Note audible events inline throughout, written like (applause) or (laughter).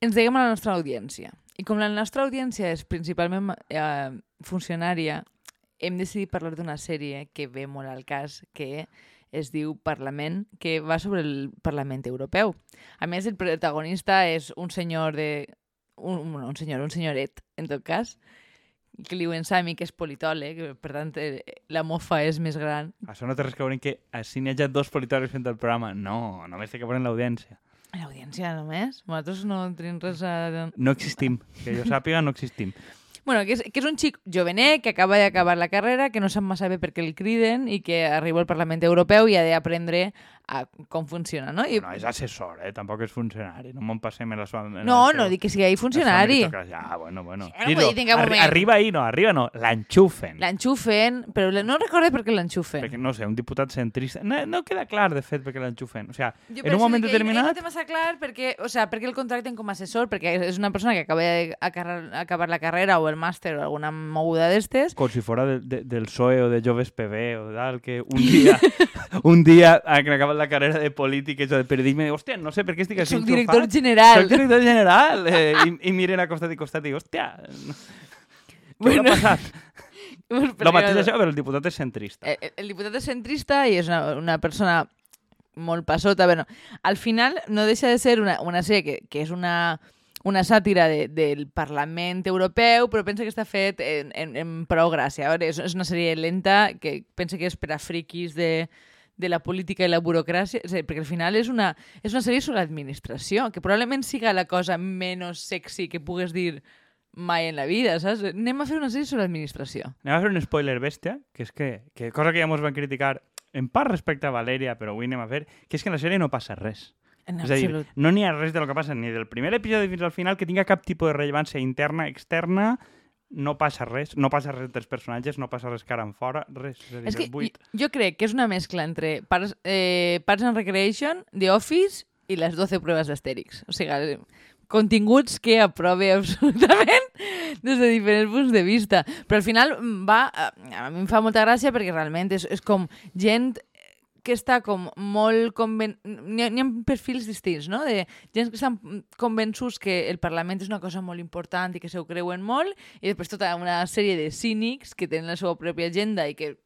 ens diguem a la nostra audiència. I com la nostra audiència és principalment eh, funcionària, hem decidit parlar d'una sèrie que ve molt al cas, que es diu Parlament, que va sobre el Parlament Europeu. A més, el protagonista és un senyor de... Un, un, senyor, un senyoret, en tot cas, que li diuen Sami, que és politòleg, per tant, eh, la mofa és més gran. Això no té res que veure que així n'hi hagi dos politòlegs fent el programa. No, només té que veure l'audiència. L'audiència només? Nosaltres no tenim res a... No existim. Que jo sàpiga, no existim. Bueno, que és, que és un xic jovenet que acaba d'acabar la carrera, que no sap massa bé per què el criden i que arriba al Parlament Europeu i ha d'aprendre a com funciona, no? I... No, és assessor, eh? Tampoc és funcionari. No me'n passem la sua... No, seu- no dic que sigui funcionari. la Ja, bueno, bueno. Sí, vull dir, moment. arriba ahí, no, arriba no, l'enxufen. L'enxufen, però no recordo per què l'enxufen. Perquè, no sé, un diputat centrista... No, no queda clar, de fet, perquè l'enxufen. O sigui, Jo en un moment determinat... no té massa clar perquè, o sea, perquè el contracten com a assessor, perquè és una persona que acaba d'acabar la carrera o el màster o alguna moguda d'estes. com si fora de, de, del PSOE o de Joves PB o tal, que un dia, (laughs) un dia a que acabat la carrera de polítiques o de periodisme, hòstia, no sé per què estic així Soc director enxufat. general. Soc director general. Eh, i, I miren a costat i costat i hòstia, què Bueno, ha passat? (laughs) Lo mateix això, però el diputat és centrista. El, el diputat és centrista i és una, una persona molt passota. Bueno, al final no deixa de ser una, una sèrie que, que és una, una sàtira de, del Parlament Europeu, però pensa que està fet en, en, en prou gràcia. A veure, és, és una sèrie lenta que pensa que és per a friquis de, de la política i la burocràcia, és dir, perquè al final és una, és una sèrie sobre l'administració, que probablement siga la cosa menys sexy que pugues dir mai en la vida, saps? Anem a fer una sèrie sobre l'administració. Anem a fer un spoiler bèstia, que és que, que cosa que ja ens van criticar en part respecte a Valeria, però avui anem a fer, que és que en la sèrie no passa res. En És a dir, absolut. no n'hi ha res de lo que passa ni del primer episodi fins al final que tinga cap tipus de rellevància interna, externa, no passa res, no passa res entre els personatges, no passa res cara en fora, res. És dir, És que jo, jo crec que és una mescla entre Parks, eh, Parks and Recreation, The Office i les 12 proves d'Astèrix. O sigui, continguts que aprove absolutament (laughs) des de diferents punts de vista. Però al final va... eh, A mi em fa molta gràcia perquè realment és, és com gent que està com molt conven... Ha, ha perfils distints, no? De gent que estan convençuts que el Parlament és una cosa molt important i que se ho creuen molt, i després tota una sèrie de cínics que tenen la seva pròpia agenda i que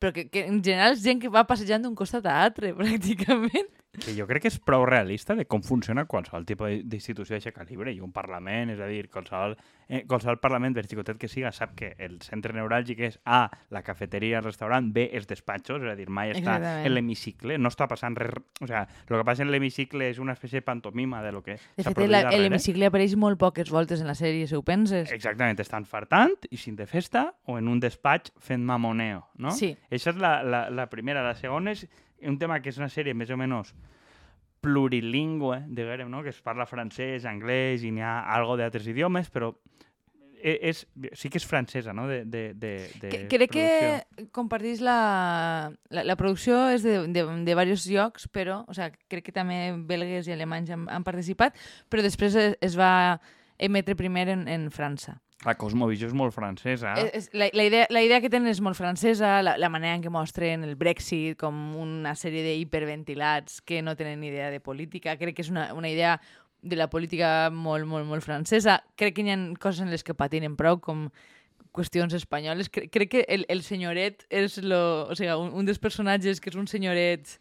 però que, que en general és gent que va passejant d'un costat a altre, (laughs) pràcticament. Que jo crec que és prou realista de com funciona qualsevol tipus d'institució d'aquest calibre i un Parlament, és a dir, qualsevol, eh, qualsevol Parlament, per xicotet que siga, sap que el centre neuràlgic és A, la cafeteria, el restaurant, B, els despatxos, és a dir, mai està Exactament. en l'hemicicle, no està passant res... O sigui, el que passa en l'hemicicle és una espècie de pantomima de lo que De s'ha fet, l'hemicicle apareix molt poques voltes en la sèrie, si ho penses. Exactament, estan fartant i sin de festa o en un despatx fent mamoneo, no? Sí. Això és la, la, la primera. La segona és un tema que és una sèrie més o menys plurilingüe, diguem, no? que es parla francès, anglès i n'hi ha algo d'altres idiomes, però e- és, sí que és francesa, no?, de, de, de, de Que, crec producció. que compartís la, la, la producció és de, de, de diversos llocs, però, o sea, crec que també belgues i alemanys han, han participat, però després es, es va emetre primer en, en França. La Cosmovisió és molt francesa. És, és, la, la, idea, la idea que tenen és molt francesa, la, la manera en què mostren el Brexit com una sèrie d'hiperventilats que no tenen idea de política. Crec que és una, una idea de la política molt, molt, molt francesa. Crec que hi ha coses en les que patinen prou, com qüestions espanyoles. Cre crec que el, el senyoret és lo, o sigui, un, un dels personatges que és un senyoret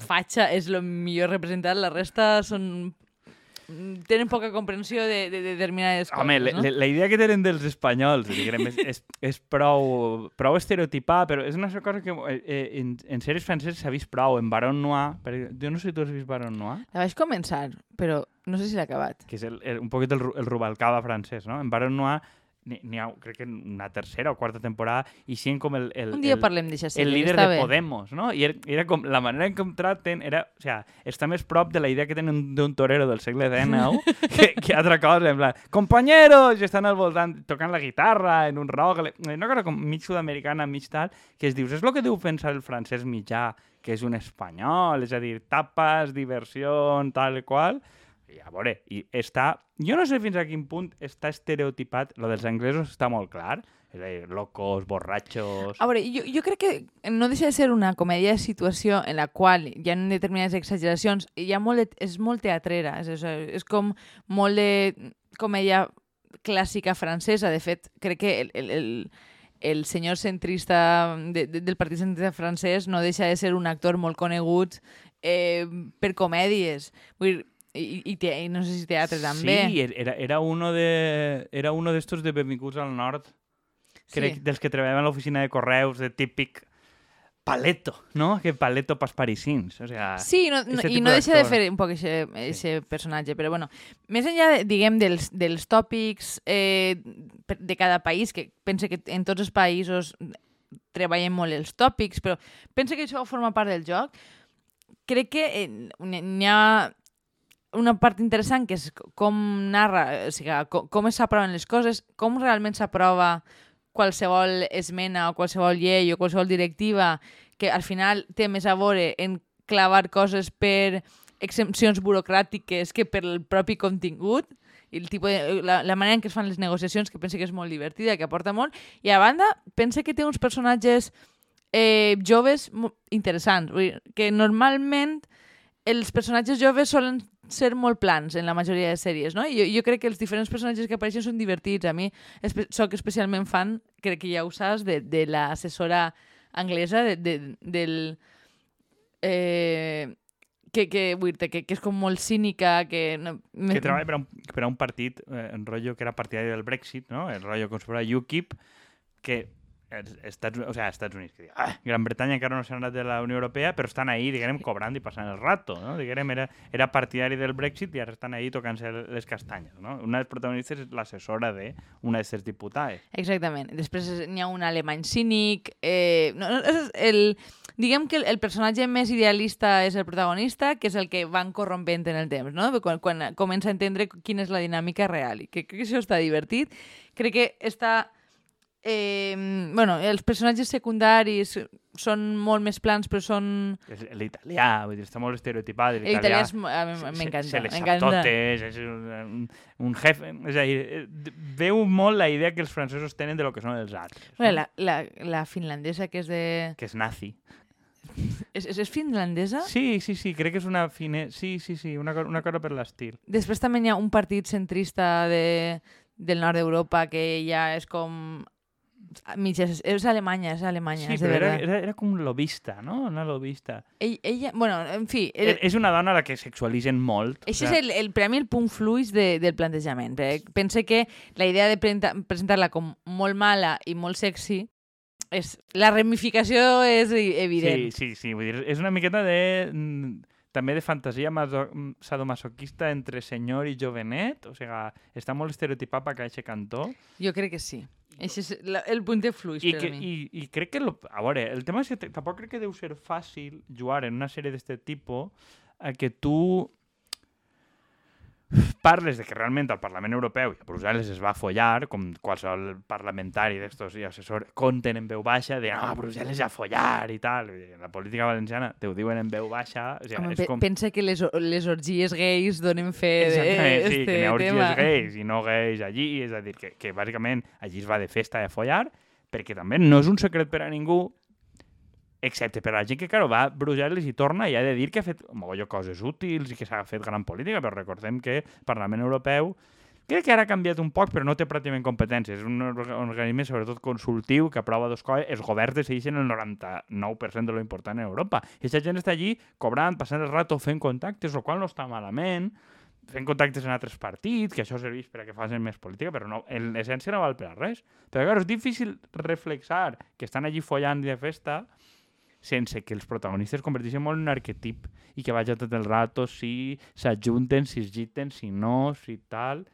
fatxa és el millor representat, la resta són tenen poca comprensió de, de, de determinades coses, Home, la, no? la, la idea que tenen dels espanyols diguem, és, és, és prou, prou estereotipar, però és una cosa que eh, eh, en, en sèries franceses s'ha vist prou. En Baron Noir, per, jo no sé si tu has vist Baron Noir, La vaig començar, però no sé si l'he acabat. que és el, el, un poquet el, el Rubalcaba francès, no? En Baron Noir n'hi ha, crec que una tercera o quarta temporada, i sent com el, el, Un dia el, parlem el líder de bé. Podemos, no? I era, era com, la manera en com traten era, o sea, està més prop de la idea que tenen d'un torero del segle XIX (laughs) que, que altra cosa, en plan, compañeros, i estan al voltant tocant la guitarra en un rock, una cosa com mig sud-americana, mig tal, que es dius, és el que deu pensar el francès mitjà, que és un espanyol, és a dir, tapes, diversió, tal i qual, I a veure, i està... Jo no sé fins a quin punt està estereotipat. Lo dels anglesos està molt clar. És a dir, locos, borratxos... A veure, jo, jo crec que no deixa de ser una comèdia de situació en la qual hi ha determinades exageracions, hi ha molt de, és molt teatrera, és, és, és com molt de comèdia clàssica francesa. De fet, crec que el, el, el, el senyor centrista de, de, del Partit Centrista francès no deixa de ser un actor molt conegut eh, per comèdies. Vull dir, i, i, te, i no sé si teatre també. Sí, era, era uno de, era uno d'estos de Benvinguts al Nord, crec, Sí. dels que treballaven a l'oficina de correus, de típic paleto, no? Que paleto pas parisins. O sea, Sí, no, no, i no deixa de fer un poc aquest personatge, però bueno, més enllà, de, diguem, dels, dels tòpics eh, de cada país, que pense que en tots els països treballen molt els tòpics, però pense que això forma part del joc. Crec que eh, n'hi ha una part interessant que és com narra, o sigui, com, com s'aproven les coses, com realment s'aprova qualsevol esmena o qualsevol llei o qualsevol directiva que al final té més a veure en clavar coses per exempcions burocràtiques que per el propi contingut i el tipus de, la, la manera en què es fan les negociacions que pense que és molt divertida, que aporta molt i a banda, pense que té uns personatges eh, joves interessants. Vull dir, que normalment els personatges joves solen ser molt plans en la majoria de sèries, no? I jo, jo crec que els diferents personatges que apareixen són divertits. A mi espe soc especialment fan, crec que ja ho saps, de, de l'assessora anglesa, de, de, del... Eh, que, que, vull dir que, que és com molt cínica, que... No, que treballa per a un, per a un partit, eh, en rotllo que era partidari del Brexit, no? El rotllo si fos UKIP, que Estats, o sea, Estats Units, que ah, Gran Bretanya encara no s'ha anat de la Unió Europea, però estan ahí, diguem, cobrant i passant el rato, no? Diguem, era, era partidari del Brexit i ara estan ahí tocant-se les castanyes, no? Una de les protagonistes és l'assessora d'una de les diputades. Exactament. Després és- n'hi ha un alemany cínic. Eh, no, és el, diguem que el, el personatge més idealista és el protagonista, que és el que van corrompent en el temps, no? Quan, quan comença a entendre quina és la dinàmica real. I que, crec que això està divertit. Crec que està... Eh, bueno, els personatges secundaris són molt més plans, però són... L'italià, vull dir, està molt estereotipat. L'italià L'italià és... mo- a mi se- M'encanta. Se les sap m'encanta. totes, és un, un, jefe... És a dir, veu molt la idea que els francesos tenen de lo que són els altres. no? Bueno, la, la, la finlandesa, que és de... Que és nazi. És, és, és finlandesa? Sí, sí, sí, crec que és una fine... Sí, sí, sí, una, una cosa per l'estil. Després també hi ha un partit centrista de, del nord d'Europa que ja és com... Mitges, és Alemanya, és Alemanya, Sí, és de però era, era, era com lobista, no? Una lobista. Ell, ella, bueno, en fi, el, Eh, És una dona a la que sexualitzen molt. Això és el, el, per a mi el punt fluix de, del plantejament. perquè Pense que la idea de presenta- presentar-la com molt mala i molt sexy, és, la ramificació és evident. Sí, sí, sí, vull dir, és una miqueta de... també de fantasia mm, sadomasoquista entre senyor i jovenet, o sigui, està molt estereotipat per aquest cantó. Jo crec que sí. Això és la, el punt de fluix I, per que, mi. i, I crec que... Lo, a veure, el tema és que tampoc crec que deu ser fàcil jugar en una sèrie d'aquest tipus a que tu parles de que realment al Parlament Europeu i a Brussel·les es va follar, com qualsevol parlamentari d'estos i assessor conten en veu baixa, de ah, a Brussel·les ja follar i tal. I la política valenciana te ho diuen en veu baixa. O sigui, Home, és com... Pensa que les, les orgies gais donen fe Exactament, sí, d'este que n'hi ha orgies tema. gais i no gais allí, és a dir, que, que bàsicament allí es va de festa i a follar, perquè també no és un secret per a ningú, excepte per a la gent que, claro, va a Brussel·les i torna i ha de dir que ha fet mogolló coses útils i que s'ha fet gran política, però recordem que el Parlament Europeu crec que ara ha canviat un poc, però no té pràcticament competències. És un orga- organisme sobretot consultiu que aprova dos coses. Els governs decideixen el 99% de lo important en Europa. I aquesta gent està allí cobrant, passant el rato, fent contactes, el qual no està malament, fent contactes en altres partits, que això serveix per a que facin més política, però no, en l'essència no val per a res. Però, clar, és difícil reflexar que estan allí follant de festa sense que els protagonistes es molt en un arquetip i que vagi tot el rato si s'ajunten, si es giten, si no, si tal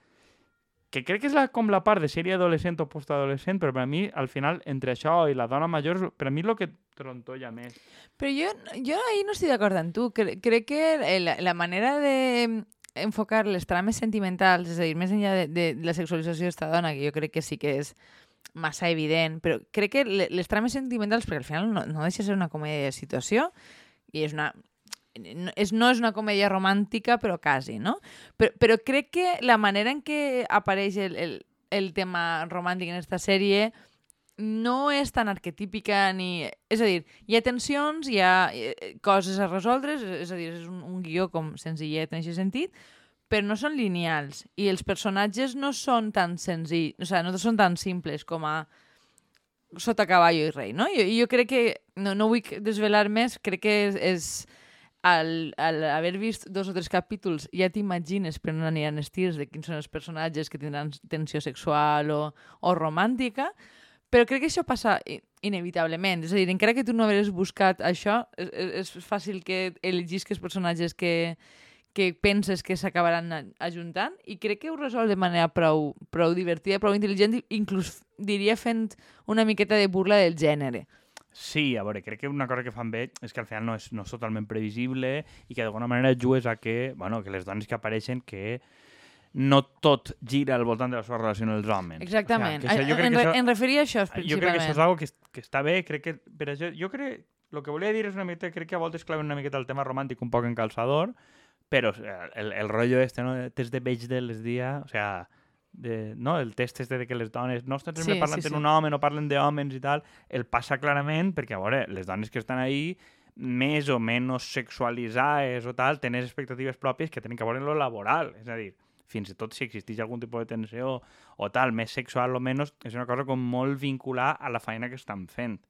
que crec que és la, com la part de sèrie adolescent o postadolescent, però per a mi, al final, entre això i la dona major, per a mi és el que trontolla més. Però jo, jo ahir no estic d'acord amb tu. Cre crec que la, la manera de enfocar les trames sentimentals, és a dir, més enllà de, de la sexualització d'esta dona, que jo crec que sí que és massa evident, però crec que le- les trames sentimentals, perquè al final no, no deixa de ser una comèdia de situació, i és una no és, no és una comèdia romàntica, però quasi, no? Però, però crec que la manera en què apareix el, el, el tema romàntic en aquesta sèrie no és tan arquetípica ni... És a dir, hi ha tensions, hi ha eh, coses a resoldre, és a dir, és un, un guió com senzillet en aquest sentit, però no són lineals i els personatges no són tan senzills, o sigui, no són tan simples com a sota caballo i rei, no? Jo, jo crec que, no, no vull desvelar més, crec que és, és al, al haver vist dos o tres capítols ja t'imagines per on aniran els tirs de quins són els personatges que tindran tensió sexual o, o romàntica, però crec que això passa inevitablement. És a dir, encara que tu no hagués buscat això, és, és fàcil que elegisques personatges que, que penses que s'acabaran ajuntant i crec que ho resol de manera prou, prou divertida, prou intel·ligent, inclús diria fent una miqueta de burla del gènere. Sí, a veure, crec que una cosa que fan bé és que al final no és, no és totalment previsible i que d'alguna manera jugues a que, bueno, que les dones que apareixen que no tot gira al voltant de la seva relació amb els homes. Exactament. O sigui, això, jo crec en, que això, en referia a això, principalment. Jo crec que això és una que, que està bé, crec que per això, jo crec, el que volia dir és una miqueta, crec que a voltes claven una miqueta el tema romàntic un poc en calçador, però el, el rotllo este, no? Test de beige del dia, o sea, de, no? el test este de que les dones no estan sempre sí, parlant sí, sí. un home, no parlen d'homes i tal, el passa clarament perquè, a veure, les dones que estan ahí més o menys sexualitzades o tal, tenen expectatives pròpies que tenen que veure en lo laboral. És a dir, fins i tot si existeix algun tipus de tensió o tal, més sexual o menys, és una cosa com molt vincular a la feina que estan fent.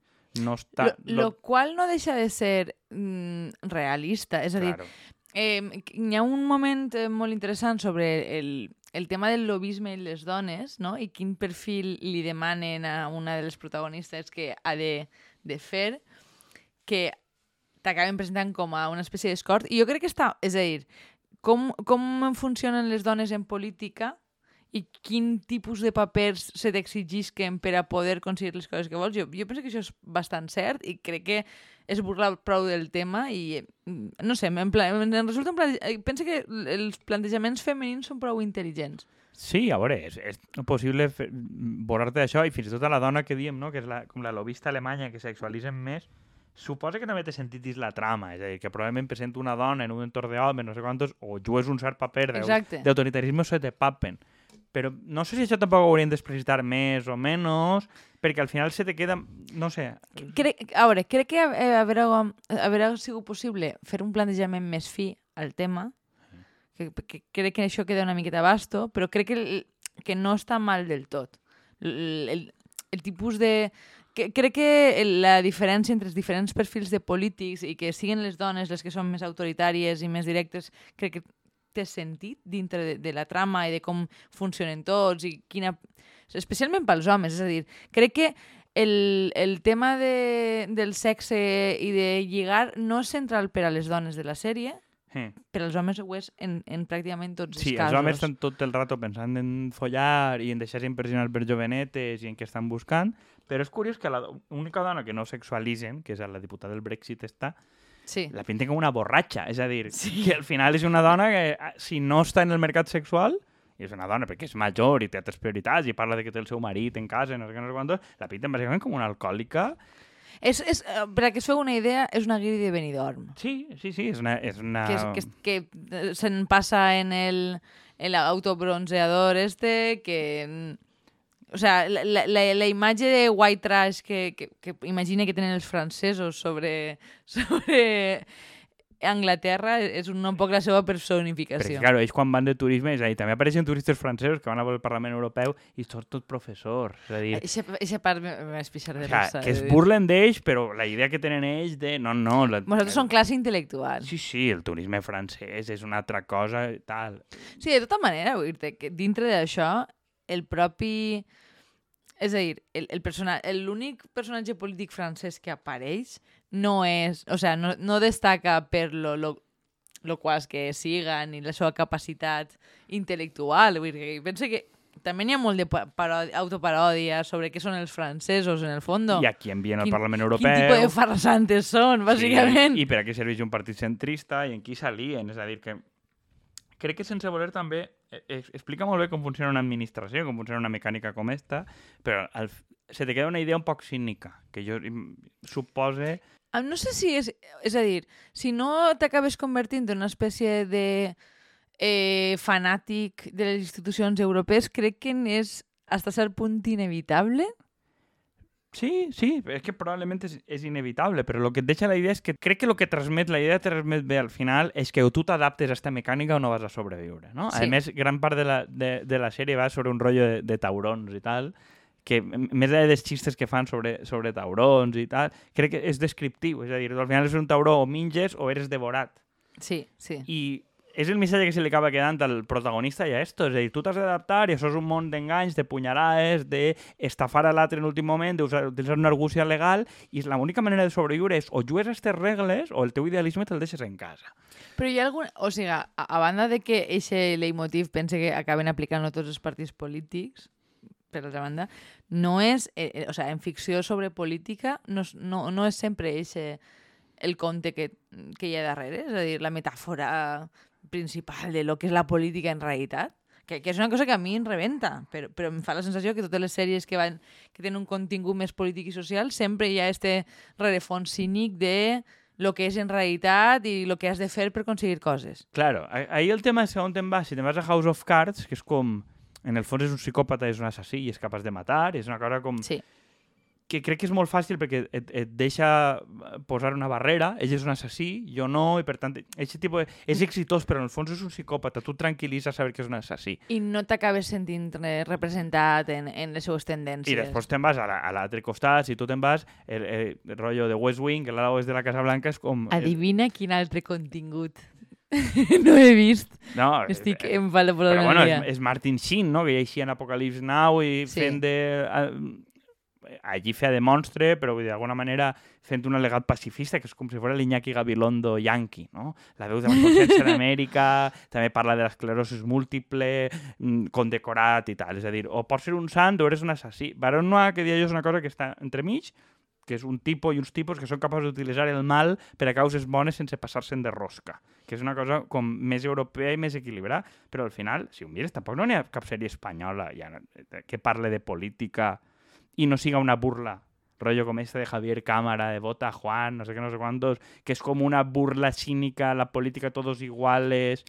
No està... Lo, lo... lo qual no deixa de ser mm, realista. És a claro. dir, eh, hi ha un moment eh, molt interessant sobre el, el tema del lobisme i les dones, no? I quin perfil li demanen a una de les protagonistes que ha de, de fer, que t'acaben presentant com a una espècie d'escort. I jo crec que està... És a dir, com, com funcionen les dones en política i quin tipus de papers se t'exigisquen per a poder aconseguir les coses que vols. Jo, jo penso que això és bastant cert i crec que és burlar prou del tema i, no sé, em, em resulta un plante... penso que els plantejaments femenins són prou intel·ligents. Sí, a veure, és, és possible borrar-te d'això i fins i tot a la dona que diem, no? que és la, com la lobista alemanya que sexualitzen més, suposa que també té sentit dins la trama, és a dir, que probablement presenta una dona en un entorn d'homes, no sé quantos, o jugues un cert paper d'autoritarisme o se te papen però no sé si això tampoc ho hauríem d'explicitar més o menys, perquè al final se te queda, no sé... Crec, a veure, crec que eh, haurà sigut possible fer un plantejament més fi al tema, que, que crec que això queda una miqueta basto, però crec que, que no està mal del tot. El, el, el tipus de... Que, crec que la diferència entre els diferents perfils de polítics i que siguin les dones les que són més autoritàries i més directes, crec que té sentit dintre de, de la trama i de com funcionen tots i quina... Especialment pels homes, és a dir, crec que el, el tema de, del sexe i de lligar no és central per a les dones de la sèrie, Mm. Per als homes ho és en, en pràcticament tots sí, els casos. Sí, els homes estan tot el rato pensant en follar i en deixar-se impressionar per jovenetes i en què estan buscant, però és curiós que l'única dona que no sexualitzen, que és la diputada del Brexit, està, sí. la pinten com una borratxa. És a dir, sí. que al final és una dona que, ah, si no està en el mercat sexual, i és una dona perquè és major i té altres prioritats i parla de que té el seu marit en casa, no sé què, no sé quantos, la pinten bàsicament com una alcohòlica. És, és, eh, per a que es feu una idea, és una guiri de Benidorm. Sí, sí, sí, és una... És una... Que, que, que se'n passa en el el autobronzeador este, que o sea, la, la, la imatge de white trash que, que, que imagina que tenen els francesos sobre, (laughs) sobre Anglaterra és un, un poc la seva personificació. Perquè, claro, ells quan van de turisme, és a dir, també apareixen turistes francesos que van a veure el Parlament Europeu i són tot professors. És a dir... Eixa part m'has pixar de o sea, Que es burlen d'ells, però la idea que tenen ells de... No, no... La... Vosaltres són classe intel·lectual. Sí, sí, el turisme francès és una altra cosa tal. Sí, de tota manera, vull dir que dintre d'això, el propi és a dir, el, el persona, l'únic personatge polític francès que apareix no és... O sea, no, no destaca per lo, lo, lo quals que siga ni la seva capacitat intel·lectual. Vull dir, penso que també n'hi ha molt d'autoparòdia sobre què són els francesos, en el fons. I a qui envien al Parlament Europeu. Quin tipus de farsantes són, bàsicament. Sí, I per a què serveix un partit centrista i en qui s'alien. És a dir, que crec que sense voler també explica molt bé com funciona una administració, com funciona una mecànica com esta, però al, se te queda una idea un poc cínica, que jo supose Ah, No sé si és... És a dir, si no t'acabes convertint en una espècie de eh, fanàtic de les institucions europees, crec que és hasta cert punt inevitable. Sí, sí, és que probablement és, és inevitable, però el que et deixa la idea és que crec que el que transmet, la idea que transmet bé al final és que o tu t'adaptes a esta mecànica o no vas a sobreviure, no? Sí. A més, gran part de la, de, de la sèrie va sobre un rotllo de, de taurons i tal, que més enllà dels xistes que fan sobre, sobre taurons i tal, crec que és descriptiu, és a dir, al final és un tauró o minges o eres devorat. Sí, sí. I és el missatge que se li acaba quedant al protagonista i a esto. És a dir, tu t'has d'adaptar i això és un món d'enganys, de punyalades, d'estafar a l'altre en l'últim moment, d'utilitzar una argúcia legal, i l'única manera de sobreviure és o jugues a aquestes regles o el teu idealisme te'l deixes en casa. Però hi ha algun... O sigui, a, a banda de que eixe leitmotiv pense que acaben aplicant-lo tots els partits polítics, per altra banda, no és... Eh, eh, o sigui, en ficció sobre política no, no, no és sempre eixe el conte que, que hi ha darrere, és a dir, la metàfora principal de lo que és la política en realitat, que, que és una cosa que a mi em rebenta, però, però em fa la sensació que totes les sèries que, van, que tenen un contingut més polític i social sempre hi ha este rerefons cínic de lo que és en realitat i lo que has de fer per aconseguir coses. Claro, ahí el tema és on te'n vas. Si te'n vas a House of Cards, que és com... En el fons és un psicòpata, és un assassí i és capaç de matar, és una cosa com... Sí. Que crec que és molt fàcil perquè et, et deixa posar una barrera, ell és un assassí, jo no, i per tant, aquest tipus de... és exitós, però en el fons és un psicòpata, tu et tranquil·litzes saber que és un assassí. I no t'acabes sentint eh, representat en, en les seues tendències. I després te'n vas a la- a l'altre costat, si tu te'n vas, el, el, el rotllo de West Wing, que l'ala de la Casa Blanca és com... Adivina quin altre contingut (laughs) no he vist. No, Estic eh, en Però bueno, és, és Martin Sheen, no? que hi ha en Apocalypse Now i Sí. fent de... eh, allí feia de monstre, però vull dir, d'alguna manera fent un al·legat pacifista, que és com si fos l'Iñaki Gabilondo yankee, no? La veu de la consciència d'Amèrica, (laughs) també parla de l'esclerosis múltiple, mm, condecorat i tal. És a dir, o pots ser un sant o eres un assassí. Baronoa, que dia jo, és una cosa que està entremig, que és un tipus i uns tipus que són capaços d'utilitzar el mal per a causes bones sense passar-se'n de rosca, que és una cosa com més europea i més equilibrada, però al final, si ho mires, tampoc no n'hi ha cap sèrie espanyola ja, que parle de política i no siga una burla. Rollo com esta de Javier Cámara, de Vota a Juan, no sé qué, no sé cuántos, que és com una burla cínica, la política todos iguales...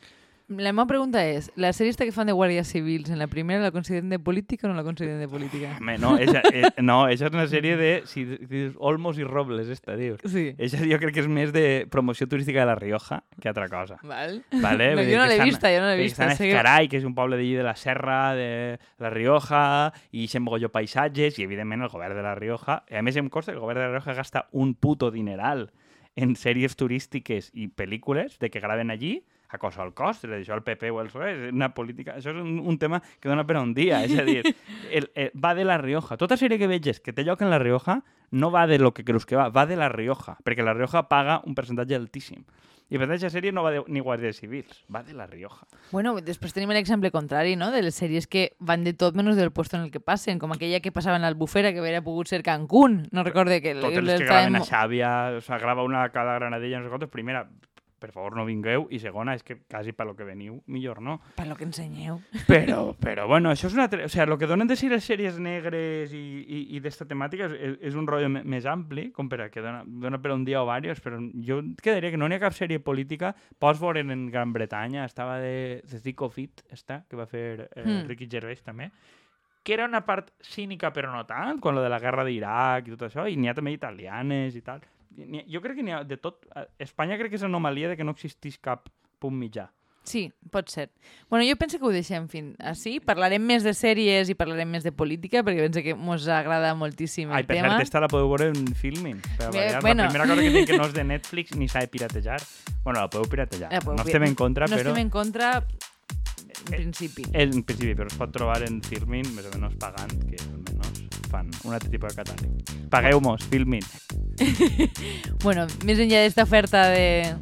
La meva pregunta és, la sèrie esta que fan de guàrdies civils, en la primera la consideren de política o no la consideren de política? Home, no, esa, eh, no, esa és una sèrie de si, dius Olmos i Robles, esta, dius. Sí. Esa jo crec que és més de promoció turística de la Rioja que altra cosa. Val. Vale? No, jo no l'he estan- vista, jo no l'he que vista. Estan a que- Escarai, que és un poble d'allí de la Serra, de la Rioja, i eixen mogolló paisatges, i evidentment el govern de la Rioja, a més em consta que el govern de la Rioja gasta un puto dineral en sèries turístiques i pel·lícules de que graven allí, a cosa al cost, és a dir, això el PP o el PSOE, és una política, això és un, un tema que dona per a un dia, és a dir, (laughs) el, el, va de la Rioja. Tota sèrie que veges que té lloc en la Rioja no va de lo que creus que va, va de la Rioja, perquè la Rioja paga un percentatge altíssim. I per tant, aquesta sèrie no va de, ni guàrdies civils, va de la Rioja. Bueno, després tenim l'exemple contrari, no?, de les sèries que van de tot menys del puesto en el que passen, com aquella que passava en l'Albufera, que hauria pogut ser Cancún. No recorde que... Totes les que graven a Xàbia, o sigui, grava una a cada Granadella, no sé quantos, primera, per favor no vingueu, i segona, és que quasi per lo que veniu, millor no. Per lo que ensenyeu. Però, (laughs) però bueno, això és una... O sigui, el que donen de ser les sèries negres i, i, i d'esta temàtica és, és un rotllo més ampli, com per a que dona, dona per un dia o diversos, però jo quedaria que no n'hi ha cap sèrie política. Pots veure en Gran Bretanya, estava de, de Thick of It, esta, que va fer eh, Hmm. Ricky Gervais també, que era una part cínica però no tant, quan lo de la guerra d'Iraq i tot això, i n'hi ha també italianes i tal. Jo crec que n'hi ha de tot. Espanya crec que és anomalia de que no existís cap punt mitjà. Sí, pot ser. Bueno, jo penso que ho deixem fin així. Parlarem més de sèries i parlarem més de política, perquè penso que ens agrada moltíssim el Ai, per tema. cert, esta la podeu veure en Filmin. Per Bé, bueno. La primera cosa que tinc que no és de Netflix ni s'ha de piratejar. Bueno, la podeu piratejar. La podeu no estem en contra, no però estem en contra en Eh, principi. en principi, però es pot trobar en Filmin, més o menys pagant, que almenys fan un altre tipus de catàleg. Pagueu-mos, Filmin. (laughs) Bueno, més enllà d'esta oferta de,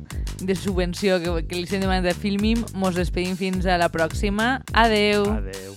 de subvenció que, que li estem demanant a Filmim, mos despedim fins a la pròxima. Adeu! Adeu.